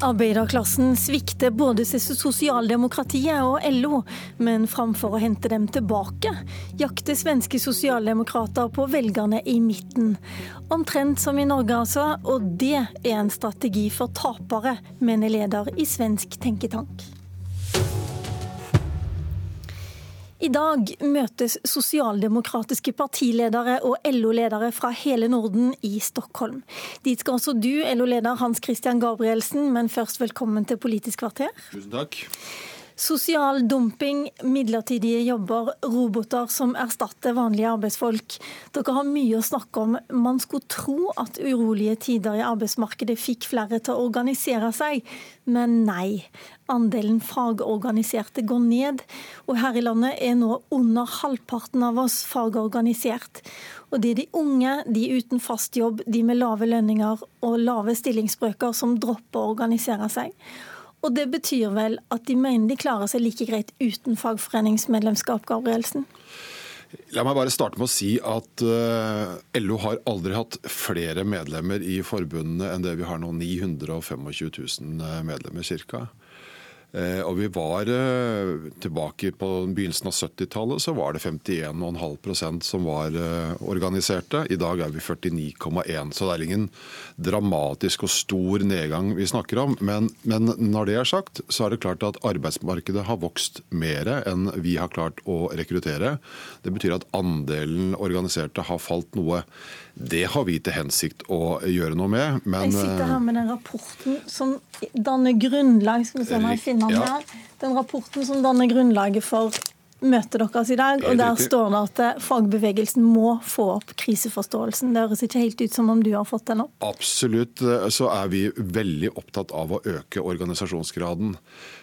Arbeiderklassen svikter både sosialdemokratiet og LO, men framfor å hente dem tilbake, jakter svenske sosialdemokrater på velgerne i midten. Omtrent som i Norge, altså, og det er en strategi for tapere, mener leder i svensk tenketank. I dag møtes sosialdemokratiske partiledere og LO-ledere fra hele Norden i Stockholm. Dit skal også du, LO-leder Hans Christian Gabrielsen, men først velkommen til Politisk kvarter. Tusen takk. Sosial dumping, midlertidige jobber, roboter som erstatter vanlige arbeidsfolk. Dere har mye å snakke om. Man skulle tro at urolige tider i arbeidsmarkedet fikk flere til å organisere seg, men nei. Andelen fagorganiserte går ned, og her i landet er nå under halvparten av oss fagorganisert. Og det er de unge, de uten fast jobb, de med lave lønninger og lave stillingsbrøker som dropper å organisere seg. Og det betyr vel at de mener de klarer seg like greit uten fagforeningsmedlemskap, Gabrielsen? La meg bare starte med å si at uh, LO har aldri hatt flere medlemmer i forbundene enn det vi har nå. 925 000 medlemmer ca. Eh, og vi var eh, tilbake på begynnelsen av 70-tallet, så var det 51,5 som var eh, organiserte. I dag er vi 49,1 så det er ingen dramatisk og stor nedgang vi snakker om. Men, men, når det er sagt, så er det klart at arbeidsmarkedet har vokst mer enn vi har klart å rekruttere. Det betyr at andelen organiserte har falt noe. Det har vi til hensikt å gjøre noe med. Men, jeg sitter her med den rapporten som danner grunnlag skal vi se om jeg finner den her. Den rapporten som danner grunnlaget for møtet deres i dag, og der står det at eh, fagbevegelsen må få opp kriseforståelsen. Det høres ikke helt ut som om du har fått den opp? Absolutt eh, så er vi veldig opptatt av å øke organisasjonsgraden.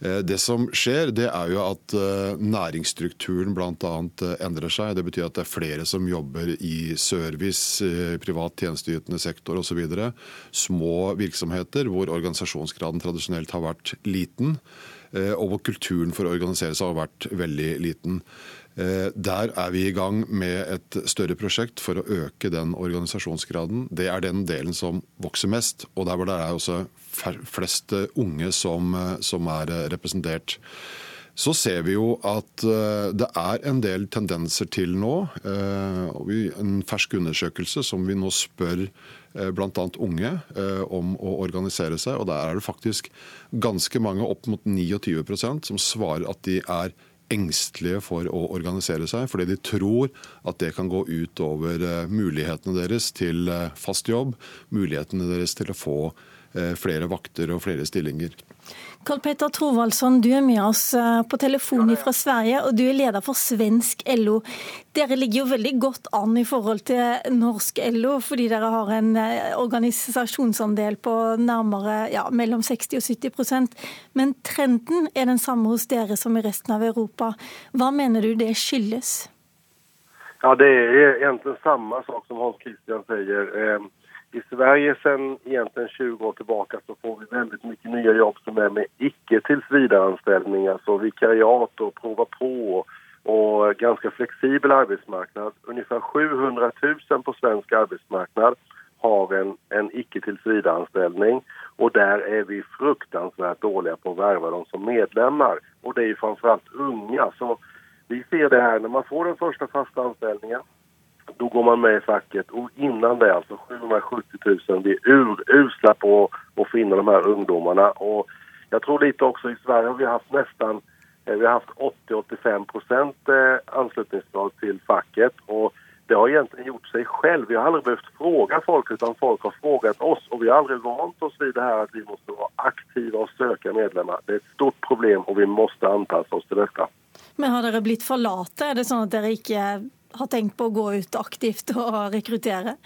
Eh, det som skjer, det er jo at næringsstrukturen bl.a. endrer seg. Det betyr at det er flere som jobber i service, privat tjenesteytende sektor osv. Små virksomheter hvor organisasjonsgraden tradisjonelt har vært liten. Eh, og hvor kulturen for å organisere seg har vært veldig liten. Eh, der er vi i gang med et større prosjekt for å øke den organisasjonsgraden. Det er den delen som vokser mest, og der hvor det er også flest unge som, eh, som er representert. Så ser vi jo at det er en del tendenser til nå. En fersk undersøkelse som vi nå spør Eh, bl.a. unge eh, om å organisere seg. og Der er det faktisk ganske mange, opp mot 29 som svarer at de er engstelige for å organisere seg, fordi de tror at det kan gå ut over eh, mulighetene deres til fast jobb, mulighetene deres til å få flere vakter og flere stillinger. Karl Petter Trovaldsson, du er med oss eh, på telefon fra Sverige, og du er leder for svensk LO. Dere ligger jo veldig godt an i forhold til norsk LO, fordi dere har en eh, organisasjonsandel på nærmere ja, mellom 60 og 70 Men trenden er den samme hos dere som i resten av Europa. Hva mener du det skyldes? Ja, Det er egentlig samme sak som Hans Christian sier. I Sverige sen egentligen 20 år tillbaka så får vi väldigt mycket nya jobb som är med icke tillsvidareanställningar, alltså vikariat och prova på och ganska flexibel arbetsmarknad. Ungefär 700 000 på svensk arbetsmarknad har en, en icke tillsvidareanställning och där är vi fruktansvärt dåliga på att värva dem som medlemmar. Och det är ju framförallt unga. Så vi ser det här när man får den första fasta anställningen då går man med i facket. Och innan det, alltså 770 000, vi är urusla på att finna de här ungdomarna. Och jag tror lite också i Sverige har vi haft nästan eh, vi har haft 80-85 procent eh, anslutningsgrad till facket. Och det har egentligen gjort sig själv. Vi har aldrig behövt fråga folk utan folk har frågat oss och vi har aldrig vant oss vid det här att vi måste vara aktiva och söka medlemmar. Det är ett stort problem och vi måste anpassa oss till detta. Men har dere blitt for late? Er det sånn at dere ikke har tenkt på å gå ut aktivt og rekruttere?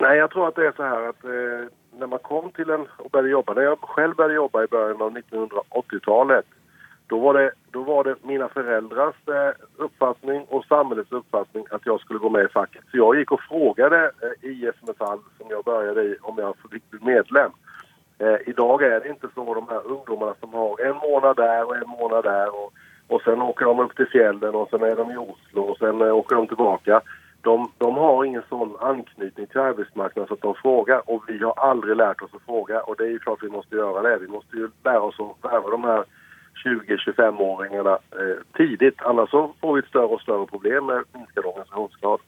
Nei, jeg tror at det er så her at eh, når man kom til en og började jobbe när jeg selv började jobbe i begynnelsen av 1980-tallet, da var, det, var det mine foreldres eh, oppfatning og samfunnets oppfatning at jeg skulle gå med i facket. Så jeg gikk og frågade eh, IF Metall, som jeg begynte i, om jeg fikk bli medlem. Eh, dag er det ikke så, de her ungdommene som har en måned der og en måned der. och och sen åker de upp till fjällen och sen är de i Oslo och sen åker de tillbaka. De, de har ingen sån anknytning til arbetsmarknaden så att de frågar Og vi har aldri lært oss å fråga og det er jo klart vi må gjøre det. Vi må ju lære oss å värva de her 20-25-åringene eh, tidlig. annars så får vi et større og større problem med minskad organisasjonsgrad.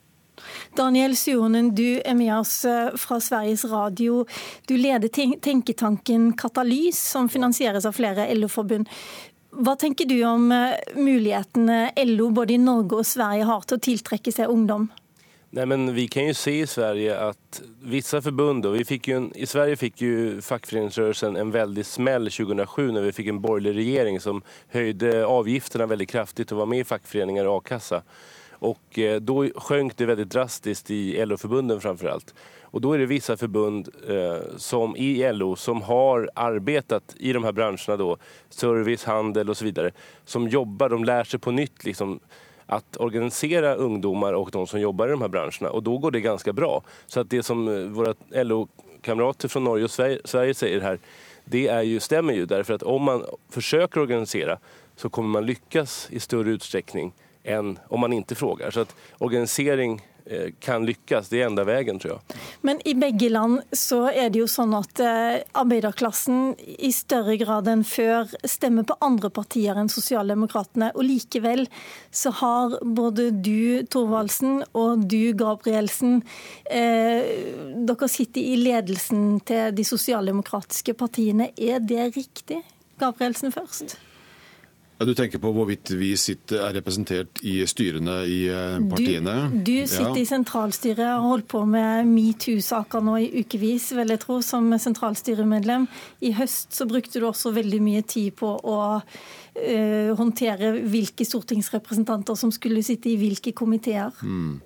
Daniel Suhonen, du er med oss eh, fra Sveriges Radio. Du leder tenketanken Katalys, som finansieres av flere LO-forbund. Hva tenker du om eh, mulighetene LO både i Norge og Sverige har til å tiltrekke seg ungdom? Nej, men vi kan jo se i Sverige at vissa förbund, vi fick ju en, i Sverige fikk jo fackföreningsrörelsen en veldig smell 2007 når vi fikk en borgerlig regjering som høyde avgifterna veldig kraftig og var med i fackföreningar og a-kassa. Och da då sjönk det väldigt drastiskt i LO-förbunden framförallt. Och då är det vissa förbund eh, som i LO som har arbetat i de här branscherna service, handel och så vidare, som jobbar, de lär sig på nytt liksom, att organisera ungdomar och de som jobbar i de här branscherna och då går det ganska bra. Så att det som våre våra LO-kamrater från Norge och Sverige, säger här, det är ju, stämmer ju därför att om man försöker organisera så kommer man lyckas i större utsträckning enn om man ikke frågar. Så at organisering eh, kan lykkes. Det er enda veien, tror jeg. Men i begge land så er det jo sånn at eh, arbeiderklassen i større grad enn før stemmer på andre partier enn Sosialdemokratene. Og likevel så har både du, Thorvaldsen, og du, Gabrielsen eh, Dere sitter i ledelsen til de sosialdemokratiske partiene. Er det riktig? Gabrielsen først. Ja, du tenker på hvorvidt vi sitter, er representert i styrene i eh, partiene? Du, du sitter ja. i sentralstyret og har holdt på med metoo-saker nå i ukevis, vil jeg tro, som sentralstyremedlem. I høst så brukte du også veldig mye tid på å uh, håndtere hvilke stortingsrepresentanter som skulle sitte i hvilke komiteer. Mm.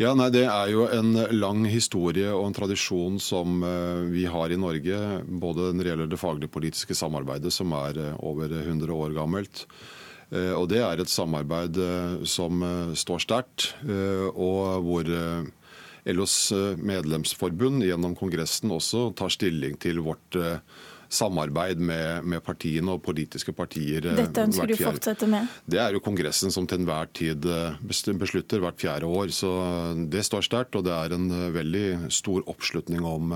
Ja, nei, Det er jo en lang historie og en tradisjon som eh, vi har i Norge. Både når det gjelder det faglig-politiske samarbeidet, som er eh, over 100 år gammelt. Eh, og Det er et samarbeid som står sterkt, og hvor LOs medlemsforbund gjennom Kongressen også tar stilling til vårt samarbeid med, med, partiene og politiske partier. Eh, Dette ønsker du fortsette med? Det er jo Kongressen som til enhver tid eh, beslutter hvert fjerde år. Så det står sterkt, og det er en eh, veldig stor oppslutning om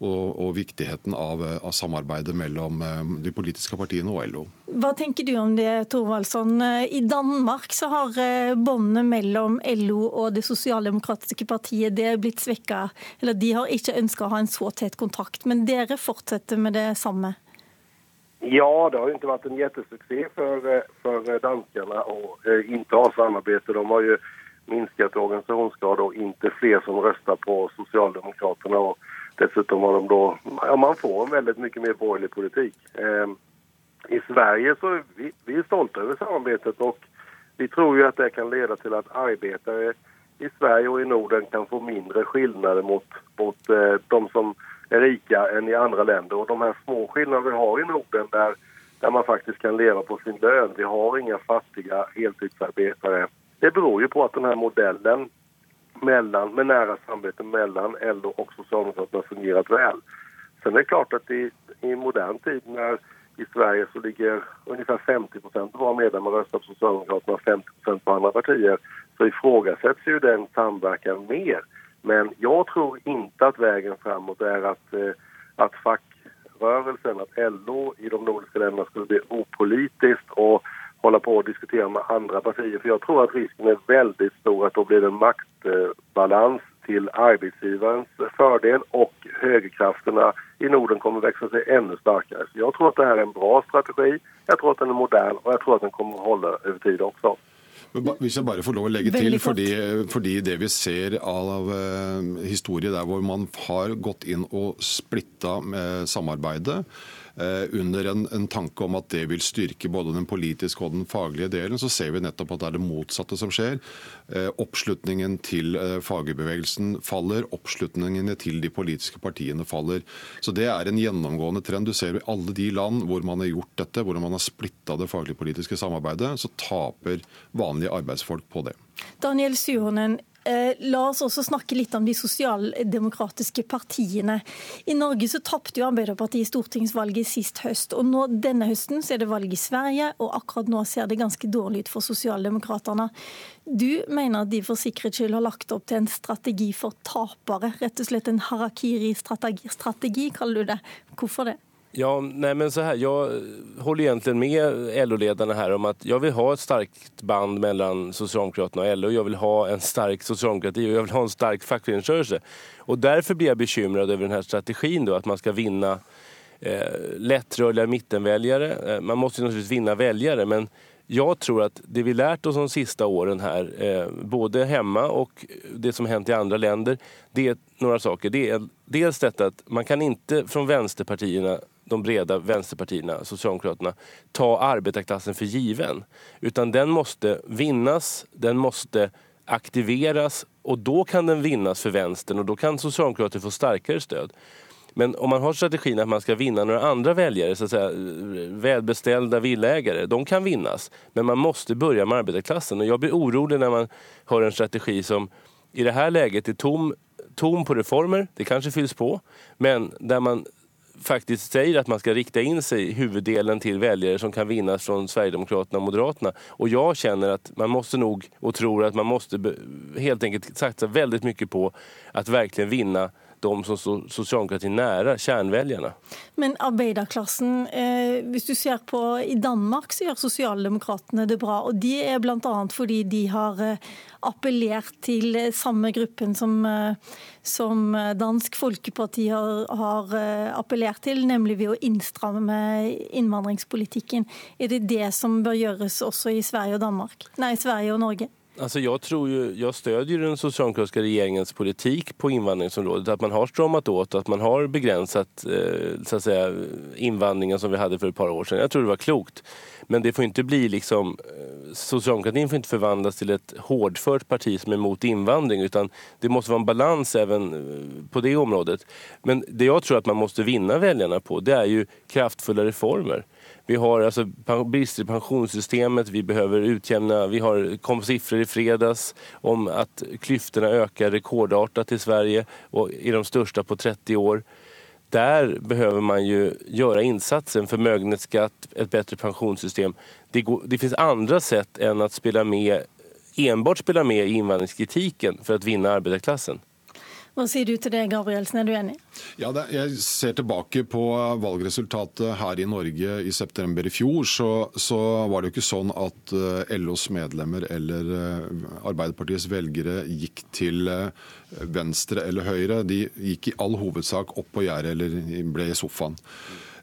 og, og viktigheten av, av, samarbeidet mellom eh, de politiske partiene og LO. Hva tenker du om det, Thorvaldsson? I Danmark så har eh, båndene mellom LO og det sosialdemokratiske partiet det er blitt svekka. Eller de har ikke ønska å ha en så tett kontakt, men dere fortsetter med det samme? Ja, det har jo ikke vært en kjempesuksess for, eh, for danskene å ikke ha samarbeid. De har jo minsket organisasjonsgrad og ikke flere som røster på Sosialdemokratene. Dessutom har de då, ja, man får en väldigt mycket mer borgerlig politik. Eh, I Sverige så vi, vi är stolta över samarbetet och vi tror ju att det kan leda till att arbetare i Sverige och i Norden kan få mindre skillnader mot, mot eh, de som är rika än i andra länder. Och de här små skillnader vi har i Norden där, där man faktiskt kan leva på sin lön. Vi har inga fattiga heltidsarbetare. Det beror ju på att den här modellen mellan, med nära samarbete mellan LO och Socialdemokraterna fungerat väl. Sen är det klart att i, i modern tid när i Sverige så ligger ungefär 50 procent av våra medlemmar röstar på Socialdemokraterna och 50 procent på andra partier så ifrågasätts ju den samverkan mer. Men jag tror inte att vägen framåt är att, eh, att fackrörelsen, att LO i de nordiska länderna skulle bli opolitiskt och hålla på och diskutera med andra partier. För jag tror att risken är väldigt stor att då blir det en maktbalans till arbetsgivarens fördel och högerkrafterna i Norden kommer växa sig ännu starkare. Så jag tror att det här är en bra strategi, jeg tror at den er modern og jeg tror at den kommer å holde over tid også. Hvis jeg bare får lov å legge til, fordi, fordi, det vi ser av uh, historie der hvor man har gått inn og splitta med samarbeidet, Eh, under en, en, tanke om at det vil styrke både den politiske og den faglige delen, så ser vi nettopp at det er det motsatte som skjer. Eh, oppslutningen til eh, fagbevegelsen faller, oppslutningene til de politiske partiene faller. Så Det er en gjennomgående trend. Du ser i alle de land hvor man har gjort dette, hvor man har splitta det faglig-politiske samarbeidet, så taper vanlige arbeidsfolk på det. Daniel Suhonen, Eh, la oss også snakke litt om de sosialdemokratiske partiene. I Norge så tapte jo Arbeiderpartiet stortingsvalget sist høst. og nå, Denne høsten så er det valg i Sverige, og akkurat nå ser det ganske dårlig ut for Sosialdemokraterne. Du mener at de for sikkerhets skyld har lagt opp til en strategi for tapere? Rett og slett en harakiri-strategi, kaller du det. Hvorfor det? Ja, nej men så här, jag håller egentligen med LO-ledarna här om att jag vill ha ett starkt band mellan Socialdemokraterna och LO. Jag vill ha en stark socialdemokrati och jag vill ha en stark fackföreningsrörelse. Och därför blir jag bekymrad över den här strategin då, att man ska vinna eh, lättrörliga mittenväljare. Eh, man måste naturligtvis vinna väljare, men jag tror att det vi lärt oss de sista åren här, eh, både hemma och det som hänt i andra länder, det är några saker. Det är dels detta att man kan inte från vänsterpartierna de breda vänsterpartierna, Socialdemokraterna, ta arbetarklassen för given. Utan den måste vinnas, den måste aktiveras och då kan den vinnas för vänstern och då kan Socialdemokraterna få starkare stöd. Men om man har strategin att man ska vinna några andra väljare, så att säga, välbeställda villägare, de kan vinnas. Men man måste börja med arbetarklassen. Och jag blir orolig när man har en strategi som i det här läget är tom, tom på reformer, det kanske fylls på, men där man faktiskt säger att man ska rikta in sig huvuddelen till väljare som kan vinnas från Sverigedemokraterna och Moderaterna. Och jag känner att man måste nog och tror att man måste helt enkelt satsa väldigt mycket på att verkligen vinna de som står sosialdemokratiet nære, kjernevelgerne. Men arbeiderklassen, eh, hvis du ser på i Danmark, så gjør sosialdemokratene det bra. Og de er bl.a. fordi de har eh, appellert til samme gruppen som, eh, som Dansk Folkeparti har, har, eh, appellert til, nemlig ved å innstramme innvandringspolitikken. Er det det som bør gjøres også i Sverige og Danmark? Nei, Sverige og Norge? Alltså jag, tror ju, jag stödjer den socialdemokratiska regeringens politikk på invandringsområdet. At man har stramat åt, at man har begränsat eh, så som vi hadde for et par år siden. Jeg tror det var klokt. Men det får inte bli liksom, eh, socialdemokratin får inte förvandlas till ett hårdfört parti som er mot invandring utan det måste være en balans även eh, på det området. Men det jeg tror at man måste vinne väljarna på det er ju kraftfulla reformer. Vi har alltså brister i pensionssystemet, vi behöver utjämna, vi har, kom siffror i fredags om att klyftorna ökar rekordartat i Sverige och är de största på 30 år. Där behöver man ju göra insatsen, förmögenhetsskatt, ett bättre pensionssystem. Det, går, det finns andra sätt än att spela med, enbart spela med i invandringskritiken för att vinna arbetarklassen. Hva sier du til det, Gabrielsen? Er du enig? Ja, det, Jeg ser tilbake på valgresultatet her i Norge i september i fjor. Så, så var det jo ikke sånn at eh, LOs medlemmer eller eh, Arbeiderpartiets velgere gikk til eh, venstre eller høyre. De gikk i all hovedsak opp på gjerdet eller ble i sofaen.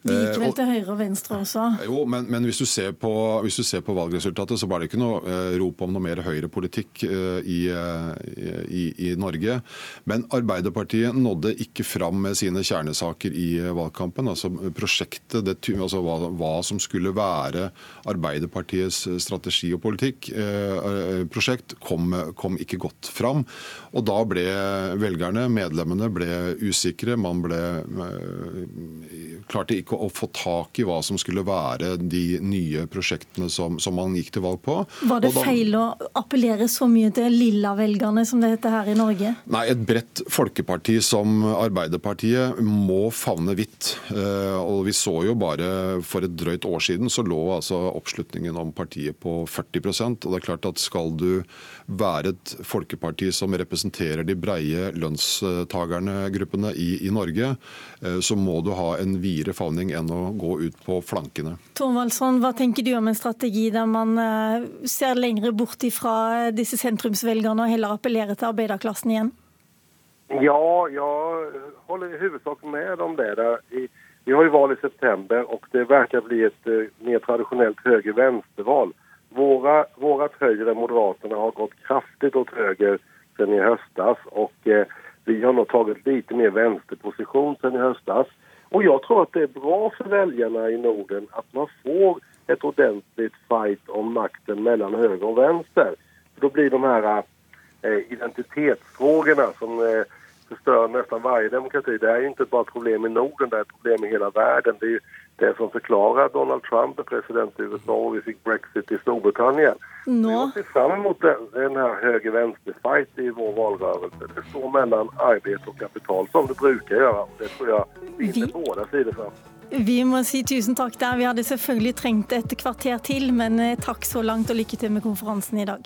De gikk vel til høyre og venstre også? Jo, men, men hvis, du på, hvis, du ser på, valgresultatet, så var det ikke noe eh, rop om noe mer høyrepolitikk eh, i, i, i, Norge. Men Arbeiderpartiet nådde ikke fram med sine kjernesaker i valgkampen. Altså prosjektet, det, altså hva, hva, som skulle være Arbeiderpartiets strategi og politikk, eh, prosjekt, kom, kom ikke godt fram. Og da ble velgerne, medlemmene, ble usikre. Man ble klarte ikke å få tak i hva som skulle være de nye prosjektene som, som man gikk til valg på. Var det da, feil å appellere så mye til lilla-velgerne, som det heter her i Norge? Nei, et bredt folkeparti som Arbeiderpartiet må favne vidt. Eh, og vi så jo bare for et drøyt år siden så lå altså oppslutningen om partiet på 40 og det er klart at skal du være et folkeparti som representerer de breie lønnstagerne-gruppene i, i Norge, eh, så må du ha en videre favning enn å gå ut på flankene. Thorvaldsson, hva tenker du om en strategi der man eh, ser lengre bort ifra disse sentrumsvelgerne og heller appellerer til arbeiderklassen igjen? Ja, jeg holder i hovedsak med om det. Vi har jo valg i september, og det verker bli et eh, mer tradisjonelt høyre-venstre-valg. Våra, høyre, Moderaterna har gått kraftig åt høyre siden i høstas. Og eh, vi har nå tatt lite mer venstreposisjon siden i höstas. Och jag tror att det är bra för väljarna i Norden att man får ett ordentligt fight om makten mellan höger och vänster. För då blir de här eh, identitetsfrågorna som eh, förstör nästan varje demokrati. Det är ju inte bara ett problem i Norden, det är ett problem i hela världen. Det är ju det som förklarar Donald Trump president i USA och vi fick Brexit i Storbritannien. No. Jag ser fram emot den, den här höger-vänster-fight i vår valrörelse. Det står mellan arbete och kapital som det brukar göra. Det tror jag vinner Vi- båda sidor fram. Vi må si tusen takk der. Vi hadde selvfølgelig trengt et kvarter til, men eh, takk så langt og lykke til med konferansen i dag.